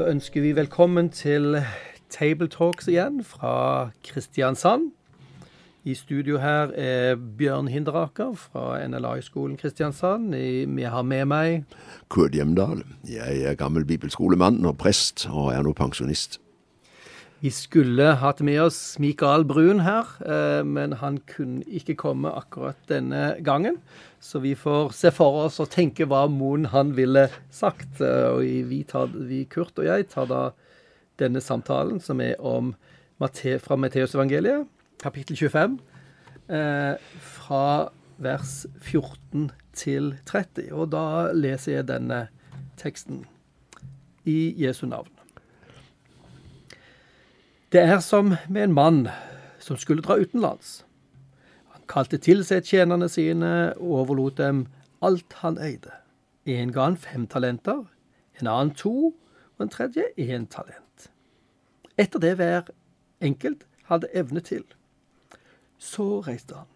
Da ønsker vi velkommen til Table Talks igjen fra Kristiansand. I studio her er Bjørn Hinderaker fra NLA-skolen Kristiansand. Vi har med meg Kurt Hjemdal. Jeg er gammel bibelskolemann og prest, og er nå pensjonist. Vi skulle hatt med oss Mikael Brun her, eh, men han kunne ikke komme akkurat denne gangen. Så vi får se for oss og tenke hva Moen han ville sagt. Eh, og vi, tar, vi, Kurt og jeg tar da denne samtalen, som er om fra Matteusevangeliet, kapittel 25, eh, fra vers 14 til 30. Og da leser jeg denne teksten i Jesu navn. Det er som med en mann som skulle dra utenlands. Han kalte til seg tjenerne sine og overlot dem alt han eide. En ga han fem talenter, en annen to, og en tredje én talent. Etter det hver enkelt hadde evne til. Så reiste han.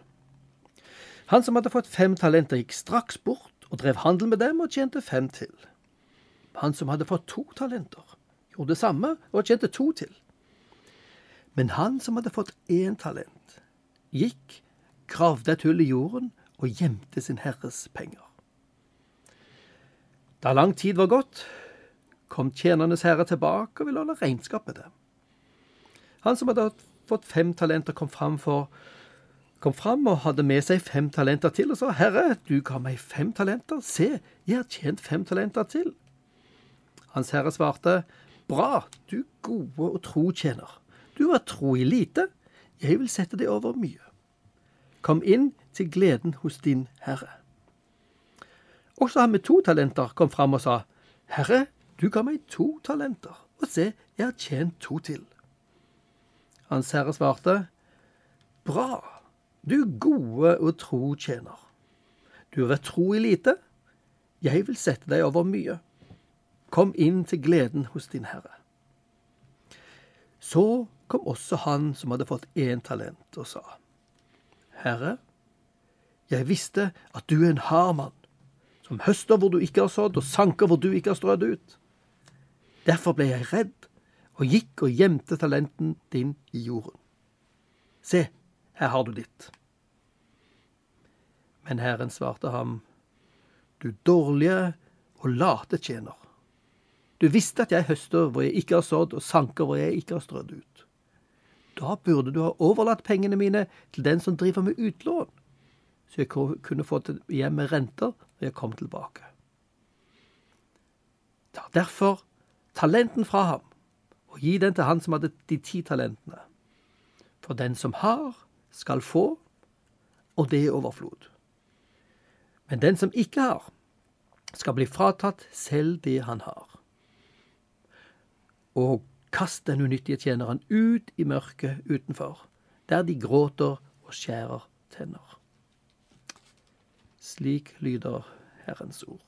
Han som hadde fått fem talenter, gikk straks bort og drev handel med dem og tjente fem til. Han som hadde fått to talenter, gjorde det samme og tjente to til. Men han som hadde fått én talent, gikk, gravde et hull i jorden og gjemte sin herres penger. Da lang tid var gått, kom tjenernes herre tilbake og ville holde regnskap med det. Han som hadde fått fem talenter, kom fram, for, kom fram og hadde med seg fem talenter til og sa, Herre, du ga meg fem talenter, se, jeg har tjent fem talenter til. Hans herre svarte, Bra, du gode og tro tjener. Du var tro i lite, jeg vil sette deg over mye. Kom inn til gleden hos din herre. Også han med to talenter kom fram og sa, Herre, du ga meg to talenter, og se, jeg har tjent to til. Hans herre svarte, Bra, du gode og tro tjener. Du har vært tro i lite, jeg vil sette deg over mye. Kom inn til gleden hos din herre. Så kom også han som hadde fått én talent, og sa, Herre, jeg visste at du er en hard mann, som høster hvor du ikke har sådd, og sanker hvor du ikke har strødd ut. Derfor ble jeg redd og gikk og gjemte talenten din i jorden. Se, her har du ditt. Men Herren svarte ham, Du dårlige og late tjener. Du visste at jeg høster hvor jeg ikke har sådd, og sanker hvor jeg ikke har strødd ut. Da burde du ha overlatt pengene mine til den som driver med utlån, så jeg kunne få hjem med renter når jeg kom tilbake. Ta derfor talenten fra ham, og gi den til han som hadde de ti talentene. For den som har, skal få, og det er overflod. Men den som ikke har, skal bli fratatt selv det han har. Og kast den unyttige tjeneren ut i mørket utenfor, der de gråter og skjærer tenner. Slik lyder Herrens ord.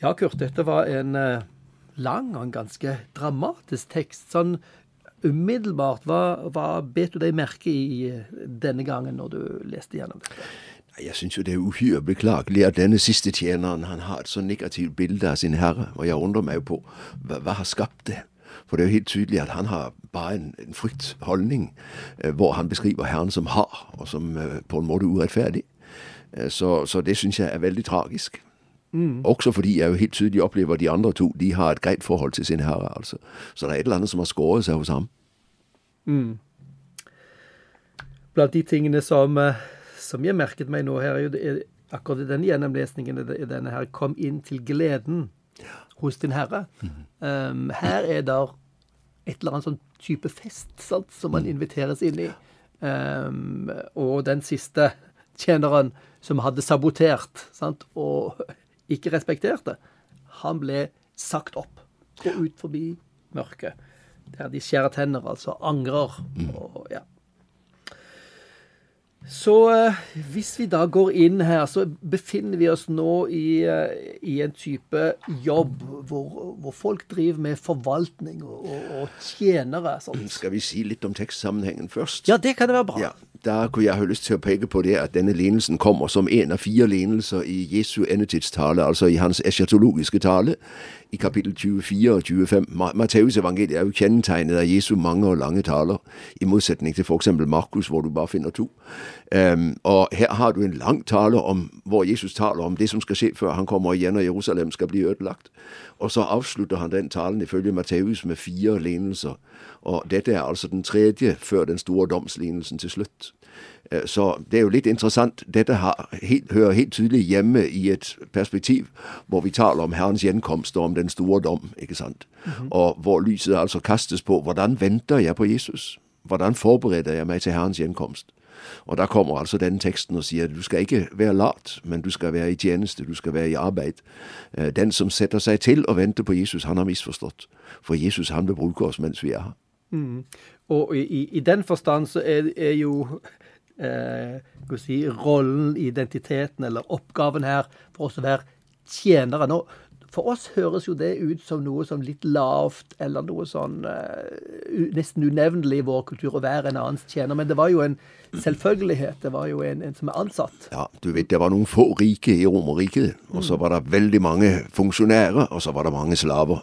Ja, Kurt, dette var en eh, lang og en ganske dramatisk tekst. Sånn umiddelbart, hva, hva bet du deg merke i eh, denne gangen når du leste gjennom dette? Jeg syns jo det er uhyre beklagelig at denne siste tjeneren han har et så negativt bilde av sin herre, og jeg undrer meg jo på hva, hva har skapt det? For det er jo helt tydelig at han har bare en, en fryktholdning, eh, hvor han beskriver Herren som har, og som eh, på en måte urettferdig. Eh, så, så det syns jeg er veldig tragisk. Mm. Også fordi jeg jo helt tydelig opplever at de andre to de har et greit forhold til sin herre. altså. Så det er et eller annet som har skåret seg hos ham. Mm. Blant de tingene som, som jeg merket meg nå her, er jo akkurat i denne gjennomlesningen i denne her, kom inn til gleden hos din herre. Um, her er det et eller annet sånn type fest sant, som man inviteres inn i. Um, og den siste tjeneren som hadde sabotert sant, og ikke respekterte, han ble sagt opp. Gå ut forbi mørket. Der de skjærer tenner, altså angrer. Og, ja. Så eh, hvis vi da går inn her, så befinner vi oss nå i, eh, i en type jobb hvor, hvor, folk driver med forvaltning og, og, og tjenere. Sånt. Skal vi si litt om tekstsammenhengen først? Ja, det kan det være bra. Ja, da kunne jeg ha lyst til å peke på det at denne lignelsen kommer som en av fire lignelser i Jesu endetidstale, altså i hans eschatologiske tale, i kapittel 24 og 25. Matteus evangeliet er jo kjennetegnet av Jesu mange og lange taler, i motsetning til f.eks. Markus, hvor du bare finner to. Um, og her har du en lang tale om, hvor Jesus taler om det som skal skje før han kommer igjen og Jerusalem skal bli ødelagt. Og så avslutter han den talen ifølge Matteus med fire lignelser. Og dette er altså den tredje før den store domslignelsen til slutt. Øh, så det er jo litt interessant. Dette helt, hører helt tydelig hjemme i et perspektiv hvor vi taler om Herrens gjenkomst og om den store dom. ikke sant? Mm -hmm. Og hvor lyset altså kastes på hvordan venter jeg på Jesus? Hvordan forbereder jeg meg til Herrens gjenkomst? Og da kommer altså denne teksten og sier at du skal ikke være lat, men du skal være i tjeneste, du skal være i arbeid. Øh, den som setter seg til å vente på Jesus, han har misforstått. For Jesus han vil bruke oss mens vi er her. Mm. Og i, i, den forstand så er, er jo eh, si, rollen, identiteten eller oppgaven her for oss å være tjenere. Nå, for oss høres jo det ut som noe som litt lavt, eller noe sånn uh, nesten unevnelig i vår kultur å være en annens tjener. Men det var jo en selvfølgelighet. Det var jo en, en som er ansatt. Ja, du vet det var noen få rike i Romerriket, og så var det veldig mange funksjonærer, og så var det mange slaver.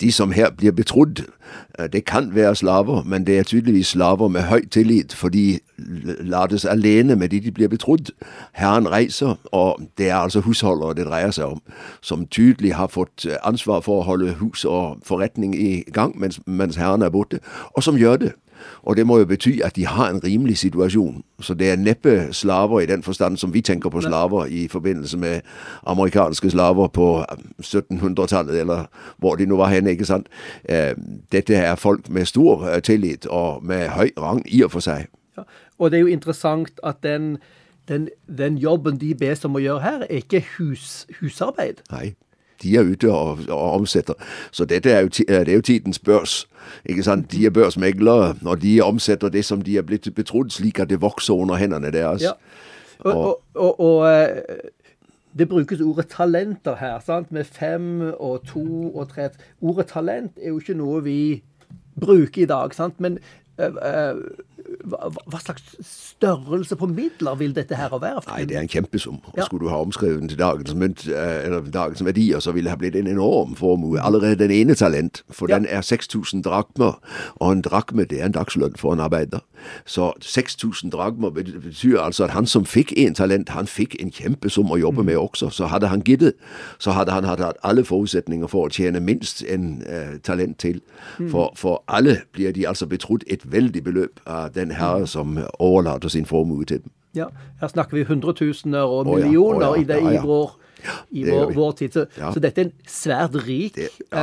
De som her blir betrodd, øh, det kan være slaver, men det er tydeligvis slaver med høy tillit, for de lades alene med de de blir betrodd. Herren reiser, og det er altså husholdere det dreier seg om, som tydelig har fått øh, ansvar for å holde hus og forretning i gang mens, mens Herren er borte, og som gjør det. Og det må jo bety at de har en rimelig situasjon. Så det er neppe slaver i den forstand som vi tenker på slaver i forbindelse med amerikanske slaver på 1700-tallet, um, eller hvor de nå var henne, ikke sant. Øh, dette er folk med stor øh, tillit og med høy rang i og for seg. Ja, og det er jo interessant at den, den, den jobben de bes om å gjøre her, er ikke hus, husarbeid. Nei de er ute og, og omsetter. Så dette er jo, det er jo tidens børs. ikke sant? De er børsmeglere, og de omsetter det som de er blitt betrodd, slik at det vokser under hendene deres. Ja. Og, og, og, eh, det brukes ordet talenter her, sant? med fem og to og tre. Ordet talent er jo ikke noe vi bruker i dag, sant? men øh, uh, hva slags størrelse på midler vil dette her være? Nei, det er en kjempesum. Og. Skulle du ha omskrevet den til dagens, mynt, eh, eller dagens verdier, så ville det ha blitt en enorm formue. Allerede den ene talent, for den er 6000 drakmer, og en drakme det er en dagslønn for en arbeider. Så 6000 drakmer betyr altså at han som fikk en talent, han fikk en kjempesum å jobbe mm. med også. Så hadde han giddet, så hadde han hatt alle forutsetninger for å tjene minst en uh, talent til. Mm. For, for alle blir de altså betrodd et veldig beløp av den herre som overlater sin formue til dem. Ja, Her snakker vi hundretusener og millioner oh ja, oh ja, i det i vår, i vår, vår, tid. Så, så, dette er en svært rik det, eh,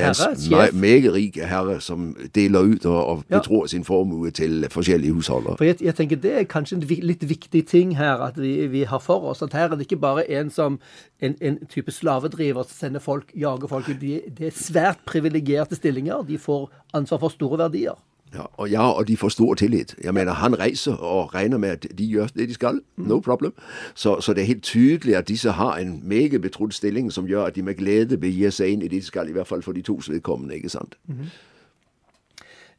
herre, sjef. Meget rik herre som deler ut og, og betror sin formue til forskjellige husholder. For jeg, jeg, tenker Det er kanskje en litt viktig ting her at vi, vi, har for oss. At her er det ikke bare en som en, en type slavedriver som sender folk, jager folk. De, det er svært privilegerte stillinger. De får ansvar for store verdier. Ja og, ja, og de får stor tillit. Jeg mener, Han reiser og regner med at de gjør det de skal. No mm. problem. Så, så, det er helt tydelig at disse har en meget betrodd stilling som gjør at de med glede begir seg inn i det de skal, i hvert fall for de tos vedkommende. ikke sant? Mm -hmm.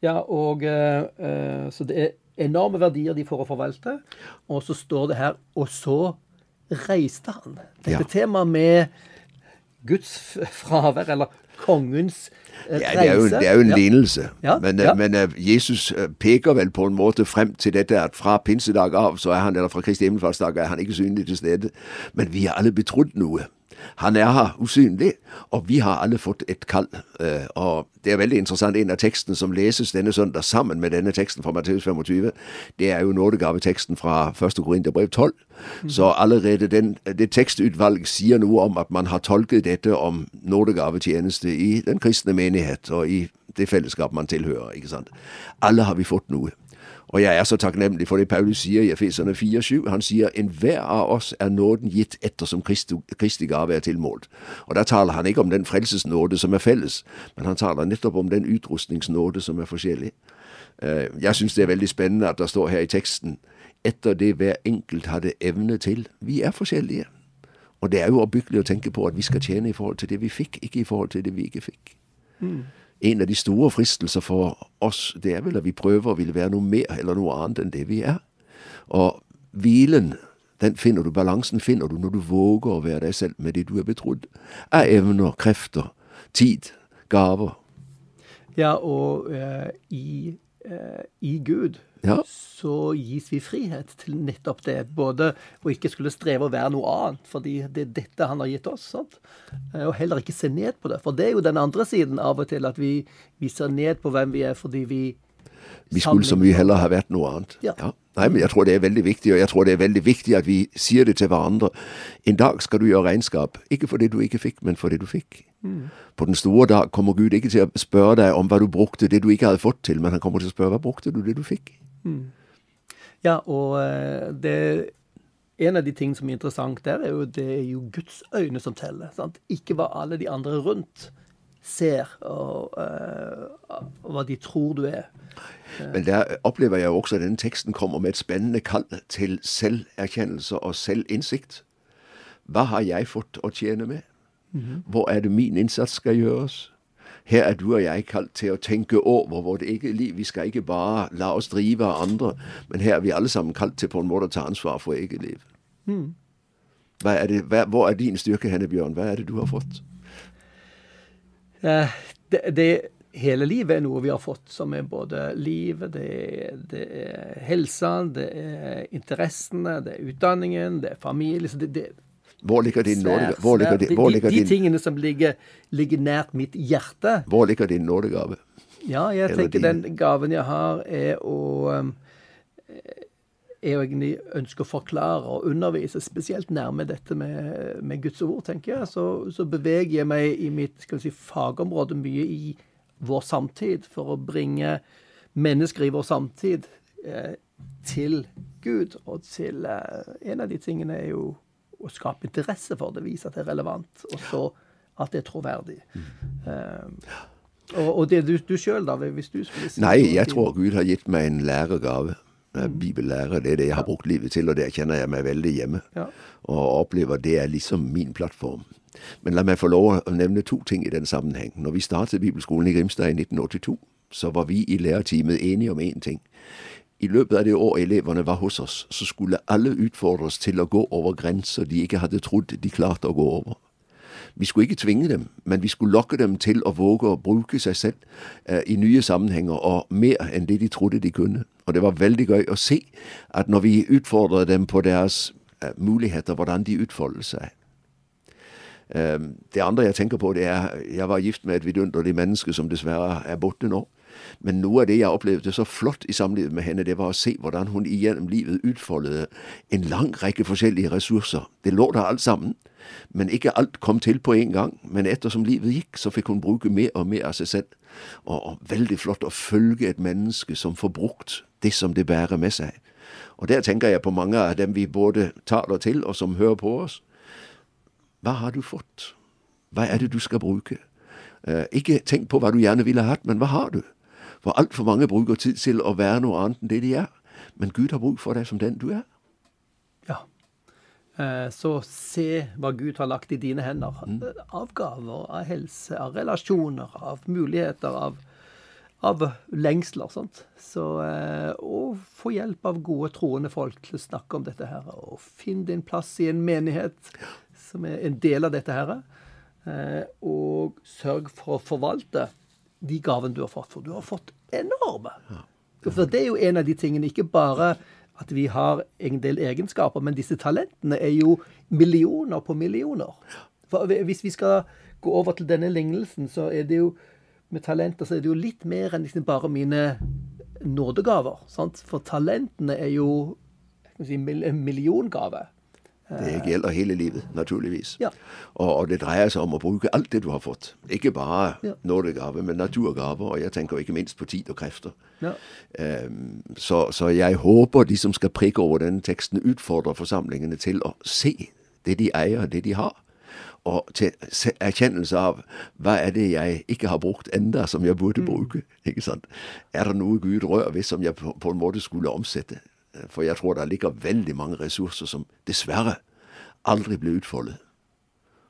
Ja, og uh, så det er enorme verdier de får å forvalte. Og så står det her Og så reiste han. Dette ja. temaet med Guds fravær, eller kongens ja, det er jo, det er jo en lignelse. Ja, men, ja. men, uh, Jesus uh, peker vel på en måte frem til dette at fra pinsedag av, så er han, eller fra Kristi himmelfartsdag er han ikke synlig til stede. Men vi er alle betrodd noe. Han er her usynlig, og vi har alle fått et kall. Øh, og det er veldig interessant, en av tekstene som leses denne søndag sammen med denne teksten fra Matteus 25, det er jo nådegaveteksten fra 1. Korinterbrev 12. Mm. Så allerede den, det tekstutvalg sier noe om at man har tolket dette om nådegavetjeneste i den kristne menighet og i det fellesskap man tilhører. ikke sant? Alle har vi fått noe. Og jeg er så takknemlig for det Paulus sier i Efeserne 4,7. Han sier enhver av oss er nåden gitt ettersom Kristi, gave er tilmålt. Og da taler han ikke om den frelsesnåde som er felles, men han taler nettopp om den utrustningsnåde som er forskjellig. Eh, jeg syns det er veldig spennende at det står her i teksten etter det hver enkelt hadde evne til. Vi er forskjellige. Og det er jo oppbyggelig å tenke på at vi skal tjene i forhold til det vi fikk, ikke i forhold til det vi ikke fikk. Mm. En av de store fristelser for oss, det er vel at vi prøver å ville være noe mer eller noe annet enn det vi er. Og hvilen, den finner du, balansen finner du når du våger å være deg selv med det du er betrodd. Av evner, krefter, tid, gaver. Ja, og uh, i, uh, i Gud ja. så gis vi frihet til nettopp det. Både å ikke skulle streve å være noe annet, fordi det er dette han har gitt oss. Sant? Eh, og heller ikke se ned på det. For det er jo den andre siden av og til, at vi, vi ser ned på hvem vi er fordi vi Vi skulle så mye heller ha vært noe annet. Ja. ja. Nei, men jeg tror det er veldig viktig, og jeg tror det er veldig viktig at vi sier det til hverandre. En dag skal du gjøre regnskap, ikke for det du ikke fikk, men for det du fikk. Mm. På den store dag kommer Gud ikke til å spørre deg om hva du brukte det du ikke hadde fått til, men han kommer til å spørre hva brukte du det du fikk. Mm. Ja, og eh, det en av de tingene som er interessant der, er jo det er jo Guds øyne som teller. Sant? Ikke hva alle de andre rundt ser, og, uh, hva de tror du er. Men der opplever jeg jo også at denne teksten kommer med et spennende kall til selverkjennelse og selvinnsikt. Hva har jeg fått å tjene med? Mhm. Hvor er det min innsats skal gjøres? Her er du og jeg kalt til å tenke over vårt eget liv. Vi skal ikke bare la oss drive av andre, men her er vi alle sammen kalt til på en måte å ta ansvar for eget liv. Mm. Er det, hva, hvor er din styrke henne, Bjørn? Hva er det du har fått? Uh, det, det, hele livet er noe vi har fått, som er både livet, det, det er helsa, det er interessene, det er utdanningen, det er familie. Så det, det, hvor ligger din nådegave? Hvor ligger din, hvor ligger de, de, tingene som ligger, ligger, nært mitt hjerte. Hvor ligger din nådegave? Ja, jeg Eller tenker din... den gaven jeg har, er å um, er egentlig ønske å forklare og undervise, spesielt nærme dette med, med Guds ord, tenker jeg. Så, så, beveger jeg meg i mitt si, fagområde mye i vår samtid for å bringe mennesker i vår samtid eh, til Gud. Og til eh, En av de tingene er jo å skape interesse for det, vise at det er relevant, og så at det er troverdig. Mm. Og, og, det du, du sjøl, da, hvis du skulle si Nei, jeg tror Gud har gitt meg en læregave. Bibellærer, det er det jeg har brukt livet til, og der kjenner jeg meg veldig hjemme. Ja. Og opplever det er liksom min plattform. Men la meg få lov å nevne to ting i den sammenheng. Når vi startet Bibelskolen i Grimstad i 1982, så var vi i lærerteamet enige om én ting. I løpet av det år elevene var hos oss, så skulle alle utfordres til å gå over grenser de ikke hadde trodd de klarte å gå over. Vi skulle ikke tvinge dem, men vi skulle lokke dem til å våge å bruke seg selv eh, i nye sammenhenger, og mer enn det de trodde de kunne. Og det var veldig gøy å se at når vi utfordret dem på deres eh, muligheter, hvordan de utfoldet seg. Eh, det andre jeg tenker på, det er Jeg var gift med et vidunderlig menneske som dessverre er borte nå. Men noe av det jeg opplevde så flott i samlivet med henne, det var å se hvordan hun igjennom livet utfoldet en lang rekke forskjellige ressurser. Det lå der alt sammen, men ikke alt kom til på en gang. Men ettersom livet gikk, så fikk hun bruke mer og mer av seg selv. Og, og veldig flott å følge et menneske som får brukt det som det bærer med seg. Og der tenker jeg på mange av dem vi både taler til, og som hører på oss. Hva har du fått? Hva er det du skal bruke? Eh, ikke tenk på hva du gjerne ville hatt, men hva har du? For altfor mange bruker tid til å være noe annet enn det de er. Men Gud har bruk for deg som den du er. Ja. Eh, så se hva Gud har lagt i dine hender. Mm. Av gaver, av helse, av relasjoner, av muligheter, av, av lengsler. Sant? Så, å og få hjelp av gode, troende folk til å snakke om dette her. Og finn din plass i en menighet som er en del av dette her. Eh, og sørg for å forvalte de gavene du har fått. For du har fått enorme. For det er jo en av de tingene. Ikke bare at vi har en del egenskaper, men disse talentene er jo millioner på millioner. For hvis vi skal gå over til denne lignelsen, så er det jo med talenter så er det jo litt mer enn liksom bare mine nådegaver. Sant? For talentene er jo si, en milliongave. Det gjelder hele livet, naturligvis. Ja. Og, det dreier seg om å bruke alt det du har fått. Ikke bare Ja. nådegave, men naturgaver. Og jeg tenker ikke minst på tid og krefter. Ja. Um, så, så jeg håper de som skal prikke over denne teksten, utfordrer forsamlingene til å se det de eier, det de har. Og til erkjennelse av hva er det jeg ikke har brukt enda som jeg burde bruke. sant? Er det noe Gud rører ved som jeg på, på en måte skulle omsette? For jeg tror det ligger veldig mange ressurser som dessverre aldri ble utfoldet.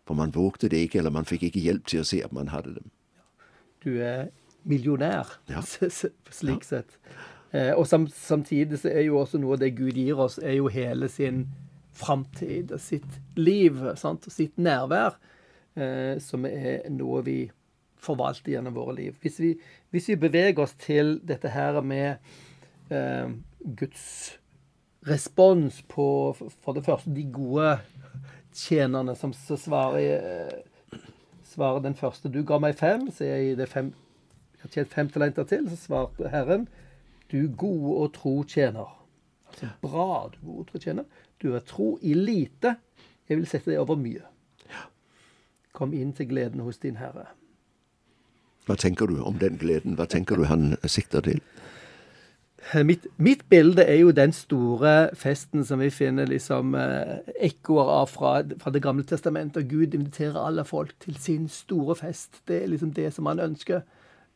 For man vågte det ikke, eller man fikk ikke hjelp til å se at man hadde dem. Du er millionær, Ja. slik sett. Eh, og samtidig så er jo også noe av det Gud gir oss, er jo hele sin framtid sitt liv, sant? sitt nærvær, eh, som er noe vi forvalter gjennom våre liv. Hvis vi, hvis vi beveger oss til dette her med eh, Guds respons på for det første de gode tjenerne som svarer eh, svarer den første. Du ga meg fem, så jeg det fem. Jeg har tjent fem talenter til. Så svarte Herren, du gode og tro tjener. Altså bra, du gode og tro tjener. Du er tro i lite. Jeg vil sette deg over mye. Kom inn til gleden hos din Herre. Hva tenker du om den gleden? Hva tenker du han sikter til? Eh, Mitt, mitt bilde er jo den store festen som vi finner liksom eh, ekkoer av fra, fra Det gamle testamentet. Gud inviterer alle folk til sin store fest. Det er liksom det som han ønsker.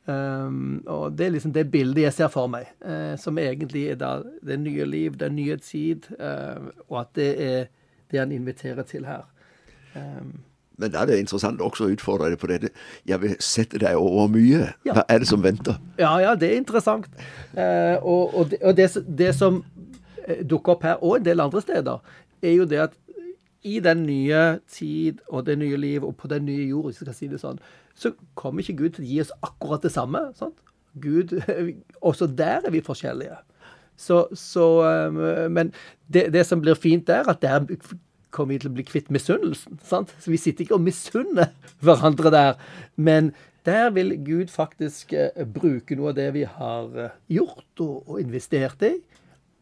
Um, og det er liksom det bildet jeg ser for meg, eh, som egentlig er da det nye liv, den nye tid, eh, og at det er det han inviterer til her. Um, Men da er det interessant også å utfordre deg på dette. Jeg vil sette deg over mye. Hva er det som venter? Ja, ja, det er interessant. Eh, og og, det, og det, det som eh, dukker opp her, og en del andre steder, er jo det at i den nye tid og det nye liv og på den nye jord, hvis jeg skal si det sånn, så kommer ikke Gud til å gi oss akkurat det samme. Sant? Gud, Også der er vi forskjellige. Så, så eh, Men det, det som blir fint der, at der kommer vi til å bli kvitt misunnelsen. Så Vi sitter ikke og misunner hverandre der. Men der vil Gud faktisk eh, bruke noe av det vi har eh, gjort og, og investert i,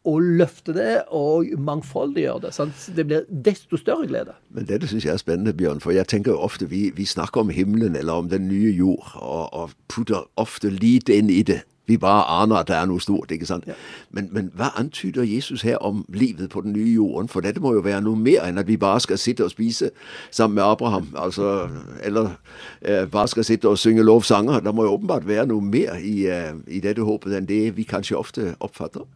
og løfte det og mangfoldiggjøre det. sant? Det blir desto større glede. Men dette syns jeg er spennende, Bjørn. For jeg tenker jo ofte vi, vi snakker om himmelen eller om den nye jord, og, og putter ofte lite inn i det. Vi bare aner at det er noe stort. ikke sant? Men, men hva antyder Jesus her om livet på den nye jorden? For dette må jo være noe mer enn at vi bare skal sitte og spise sammen med Abraham. altså, Eller eh, bare skal sitte og synge lovsanger. Det må jo åpenbart være noe mer i, eh, i dette håpet enn det vi kanskje ofte oppfatter.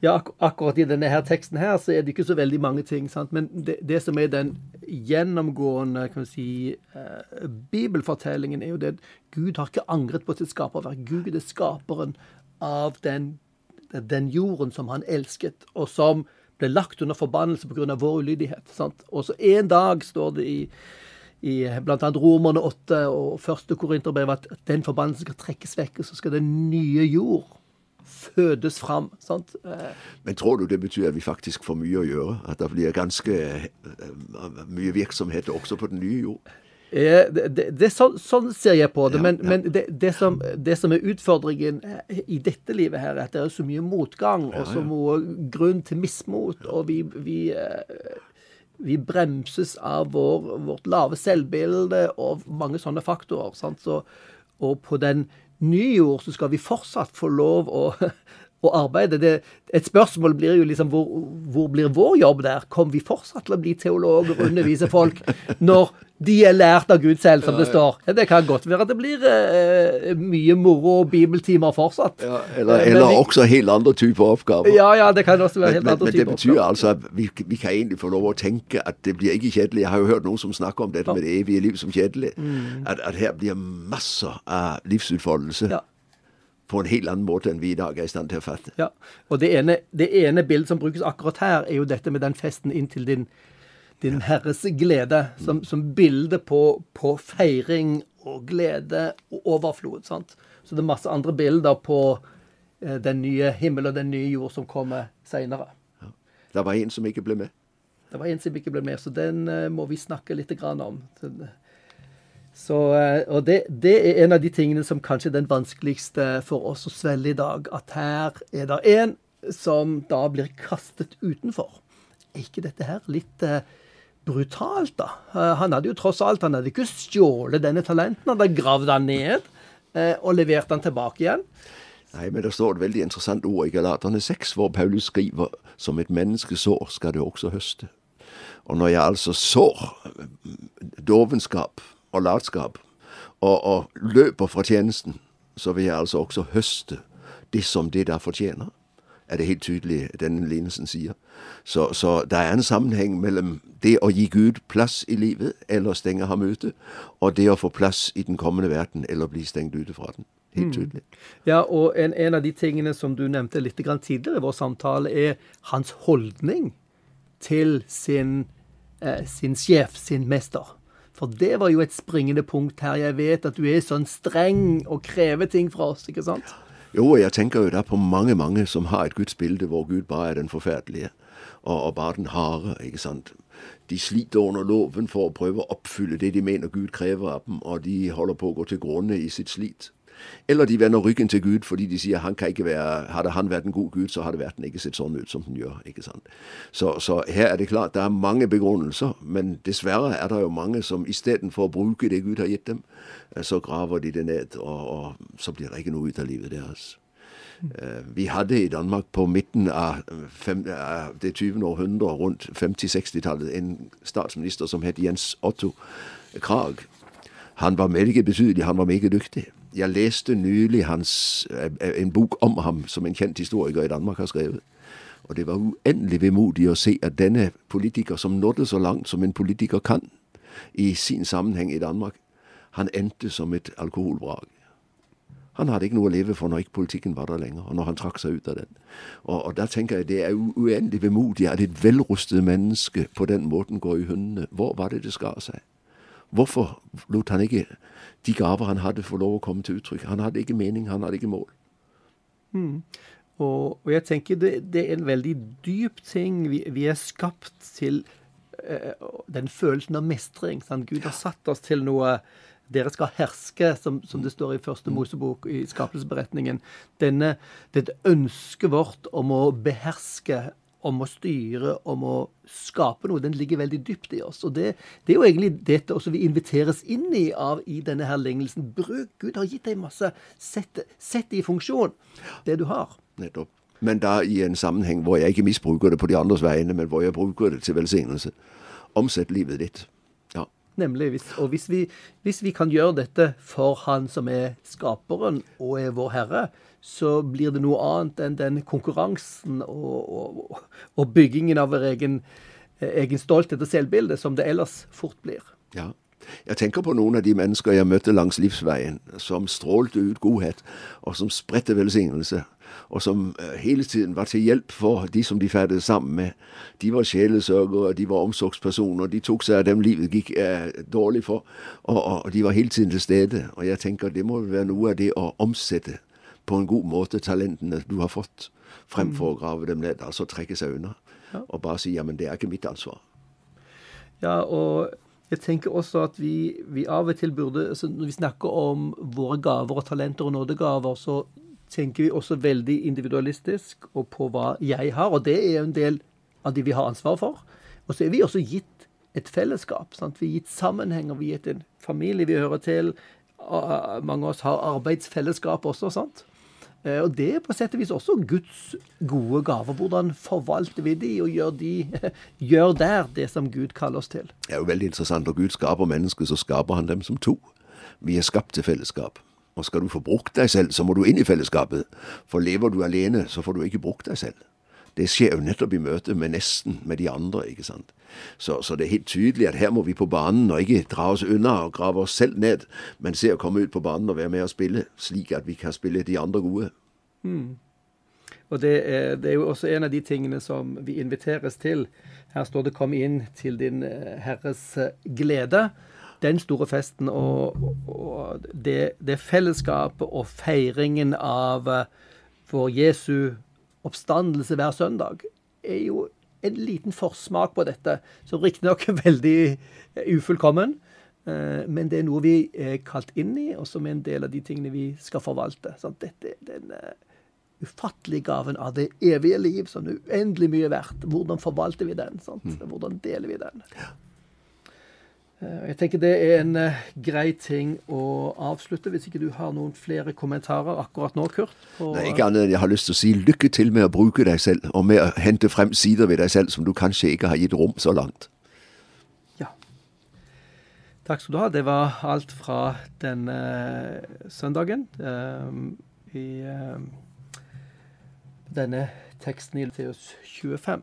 Ja, ak akkurat i denne her teksten her så er det ikke så veldig mange ting. sant? Men det, det som er den gjennomgående kan vi si, eh, bibelfortellingen, er jo det at Gud har ikke angret på sitt skaperverk. Gud er skaperen av den, den jorden som han elsket, og som ble lagt under forbannelse pga. vår ulydighet. sant? Og så en dag står det i i bl.a. Romerne 8 og første Korinterbrev at den forbannelsen skal trekkes vekk, og så skal den nye jord fødes fram. sant? Eh, Men tror du det betyr at vi faktisk får mye å gjøre? At det blir ganske eh, mye virksomhet også på den nye jord? Eh, Det, det, det, sånn, sånn ser jeg på det. Ja, Men, ja. men det, som, det som er utfordringen i dette livet, her, er at det er så mye motgang og så mye grunn til mismot. Og vi, vi, vi bremses av vår, vårt lave selvbilde og mange sånne faktorer. Sant? Så, og på den nye jord så skal vi fortsatt få lov å, å arbeide. Det, et spørsmål blir jo liksom hvor, hvor blir vår jobb der? Kommer vi fortsatt til å bli teologer og undervise folk når de er lært av Gud selv, som det står? Det kan godt være at det blir eh, mye moro og bibeltimer fortsatt. Eller, Eh, men eller vi- også helt andre typer oppgaver. Ja, ja, det kan også være Men, helt men, andre men det betyr oppgaver. altså at vi, vi kan egentlig få lov å tenke at det blir ikke kjedelig. Jeg har jo hørt noen som snakker om dette med det evige liv som kjedelig. At, at her blir masser av livsutfoldelse Mm. Ja. På en helt annen måte enn vi i dag er i stand til å fatte. Ja, og det ene, det ene bildet som brukes akkurat her, er jo dette med den festen inntil din, din Herres glede, som, som bilde på, på feiring og glede og overflod. sant? Så det er masse andre bilder på eh, den nye himmel og den nye jord som kommer seinere. Det var en som ikke ble med. Det var en som ikke ble med, så den eh, må vi snakke litt grann om. Så, så, eh, og det, det er en av de tingene som kanskje er den vanskeligste for oss å svelge i dag. At her er det en som da blir kastet utenfor. er ikke dette her litt uh, brutalt, da? Uh, han hadde jo tross alt han hadde ikke stjålet denne talenten, han hadde gravd han ned uh, og levert han tilbake igjen. Nei, men det står et veldig interessant ord i Galaterne 6, hvor Paulus skriver som et menneske sår, skal det også høste. Og når jeg altså sår dovenskap og latskap, og, og løper fra tjenesten, så vil jeg altså også høste det som det der fortjener er det helt tydelig denne lignelsen sier. Så, så det er en sammenheng mellom det å gi Gud plass i livet, eller stenge ham ute, og det å få plass i den kommende verden, eller bli stengt ute fra den. Helt mm. tydelig. Ja, og en, en, av de tingene som du nevnte litt tidligere i vår samtale, er hans holdning til sin, eh, sin sjef, sin mester. For det var jo et springende punkt her. Jeg vet at du er sånn streng og krever ting fra oss, ikke sant? Jo, jeg tenker jo da på mange, mange som har et gudsbilde hvor Gud bare er den forferdelige, og, og bare den harde, ikke sant. De sliter under loven for å prøve å oppfylle det de mener Gud krever av dem, og de holder på å gå til grunne i sitt slit. Eller de vender ryggen til Gud fordi de sier han kan ikke være, hadde han vært en god Gud, så hadde verden ikke sett sånn ut som den gjør. ikke sant? Så, så her er det klart det er mange begrunnelser, men dessverre er det jo mange som istedenfor å bruke det Gud har gitt dem, eh, så graver de det ned, og, og så blir det ikke noe ut av livet deres. Uh, vi hadde i Danmark på midten av, av det 20. århundre, rundt 50-60-tallet, en statsminister som het Jens Otto Krag. Han var meget betydelig, han var meget dyktig. Jeg leste nylig hans, eh, en bok om ham som en kjent historiker i Danmark har skrevet. Og det var uendelig vemodig å se at denne politiker, som nådde så langt som en politiker kan i sin sammenheng i Danmark, han endte som et alkoholvrak. Han hadde ikke noe å leve for når ikke politikken var der lenger, og når han trakk seg ut av den. Og, og da tenker jeg det er uendelig vemodig at et velrustet menneske på den måten går i hundene. Hvor var det det skar seg? Hvorfor lot han ikke de gaver han hadde, få lov å komme til uttrykk? Han hadde ikke mening, han hadde ikke mål. Mm. Og, og, jeg tenker det, det, er en veldig dyp ting. Vi, vi er skapt til uh, den følelsen av mestring. Sant? Gud har satt oss til noe dere skal herske, som, som, det står i første mm. Mosebok, i skapelsesberetningen. Denne, dette ønsket vårt om å beherske om å styre, om å skape noe, den ligger veldig dypt i oss. Og det, det er jo egentlig dette også vi inviteres inn i av i denne her lignelsen. Bruk Gud har gitt deg masse. Sett, sett det i funksjon, det du har. Nettopp. Men da i en sammenheng hvor jeg ikke misbruker det på de andres vegne, men hvor jeg bruker det til velsignelse. Omsett livet ditt. Ja. Nemlig. Hvis, og hvis vi, hvis vi kan gjøre dette for Han som er skaperen og er vår Herre, så blir det noe annet enn den konkurransen og, og, og byggingen av egen, egen stolthet og selvbilde som det ellers fort blir. Ja. Jeg tenker på noen av de mennesker jeg møtte langs livsveien, som strålte ut godhet, og som spredte velsignelse, og som eh, hele tiden var til hjelp for de som de ferdes sammen med. De var sjelesørgere, de var omsorgspersoner, de tok seg av dem livet gikk eh, dårlig for, og, og, de var hele tiden til stede. Og jeg tenker det må være noe av det å omsette på en god måte talentene du har fått, fremfor å mm. grave dem ned. Altså trekke seg unna og bare si ja, men det er ikke mitt ansvar. Ja, og jeg tenker også at vi, vi av og til burde altså Når vi snakker om våre gaver og talenter og nådegaver, så tenker vi også veldig individualistisk og på hva jeg har. Og det er en del av de vi har ansvar for. Og så er vi også gitt et fellesskap. Sant? Vi er gitt sammenhenger, vi er gitt en familie vi hører til. Mange av oss har arbeidsfellesskap også. sant? Eh, og det er på sett og vis også Guds gode gaver. Hvordan forvalter vi de, og gjør, de, gjør der det som Gud kaller oss til? Det er jo veldig interessant. Når Gud skaper mennesker, så skaper han dem som to. Vi er skapt til fellesskap. Og skal du få brukt deg selv, så må du inn i fellesskapet. For lever du alene, så får du ikke brukt deg selv. Det skjer jo nettopp i møte med nesten, med de andre. ikke sant? Så, så, det er helt tydelig at her må vi på banen og ikke dra oss unna og grave oss selv ned, men se å komme ut på banen og være med og spille, slik at vi kan spille de andre gode. Mm. Og det er, det er, jo også en av de tingene som vi inviteres til. Her står det 'Kom inn til din eh, Herres eh, glede'. Den store festen og, og det, det fellesskapet og feiringen av eh, vår Jesu oppstandelse hver søndag er jo en liten forsmak på dette, som riktignok er veldig eh, ufullkommen. Eh, men det er noe vi er kalt inn i, og som er en del av de tingene vi skal forvalte. Så dette er den, ufattelige gaven av det evige liv, som er uendelig mye verdt. Hvordan forvalter vi den? sant? Hvordan deler vi den? Eh, Jeg tenker det er en eh, grei ting å avslutte, hvis ikke du har noen flere kommentarer akkurat nå, Kurt? Det er ikke annet enn jeg har lyst til å si lykke til med å bruke deg selv, og med å hente frem sider ved deg selv som du kanskje ikke har gitt rom så langt. Ja. Takk skal du ha. Det var alt fra denne søndagen. eh, I eh, denne teksten i Matteus 25.